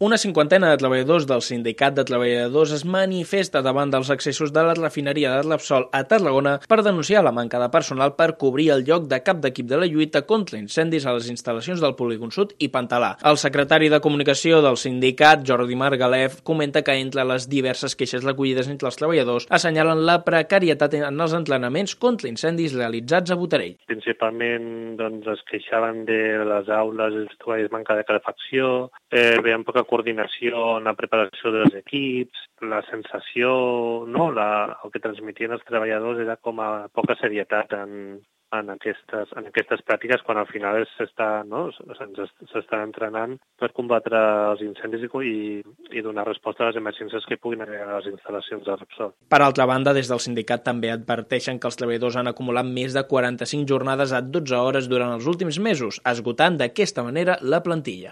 Una cinquantena de treballadors del Sindicat de Treballadors es manifesta davant dels accessos de la refineria de Repsol a Tarragona per denunciar la manca de personal per cobrir el lloc de cap d'equip de la lluita contra incendis a les instal·lacions del Polígon Sud i Pantalà. El secretari de Comunicació del sindicat, Jordi Margalef, comenta que entre les diverses queixes recollides entre els treballadors assenyalen la precarietat en els entrenaments contra incendis realitzats a Botarell. Principalment doncs, es queixaven de les aules, els manca de calefacció, eh, veien poca coordinació en la preparació dels equips, la sensació, no, la, el que transmitien els treballadors era com a poca serietat en, en aquestes, en aquestes pràctiques quan al final s'està no, s'està entrenant per combatre els incendis i, i donar resposta a les emergències que puguin haver a les instal·lacions de Repsol. Per altra banda, des del sindicat també adverteixen que els treballadors han acumulat més de 45 jornades a 12 hores durant els últims mesos, esgotant d'aquesta manera la plantilla.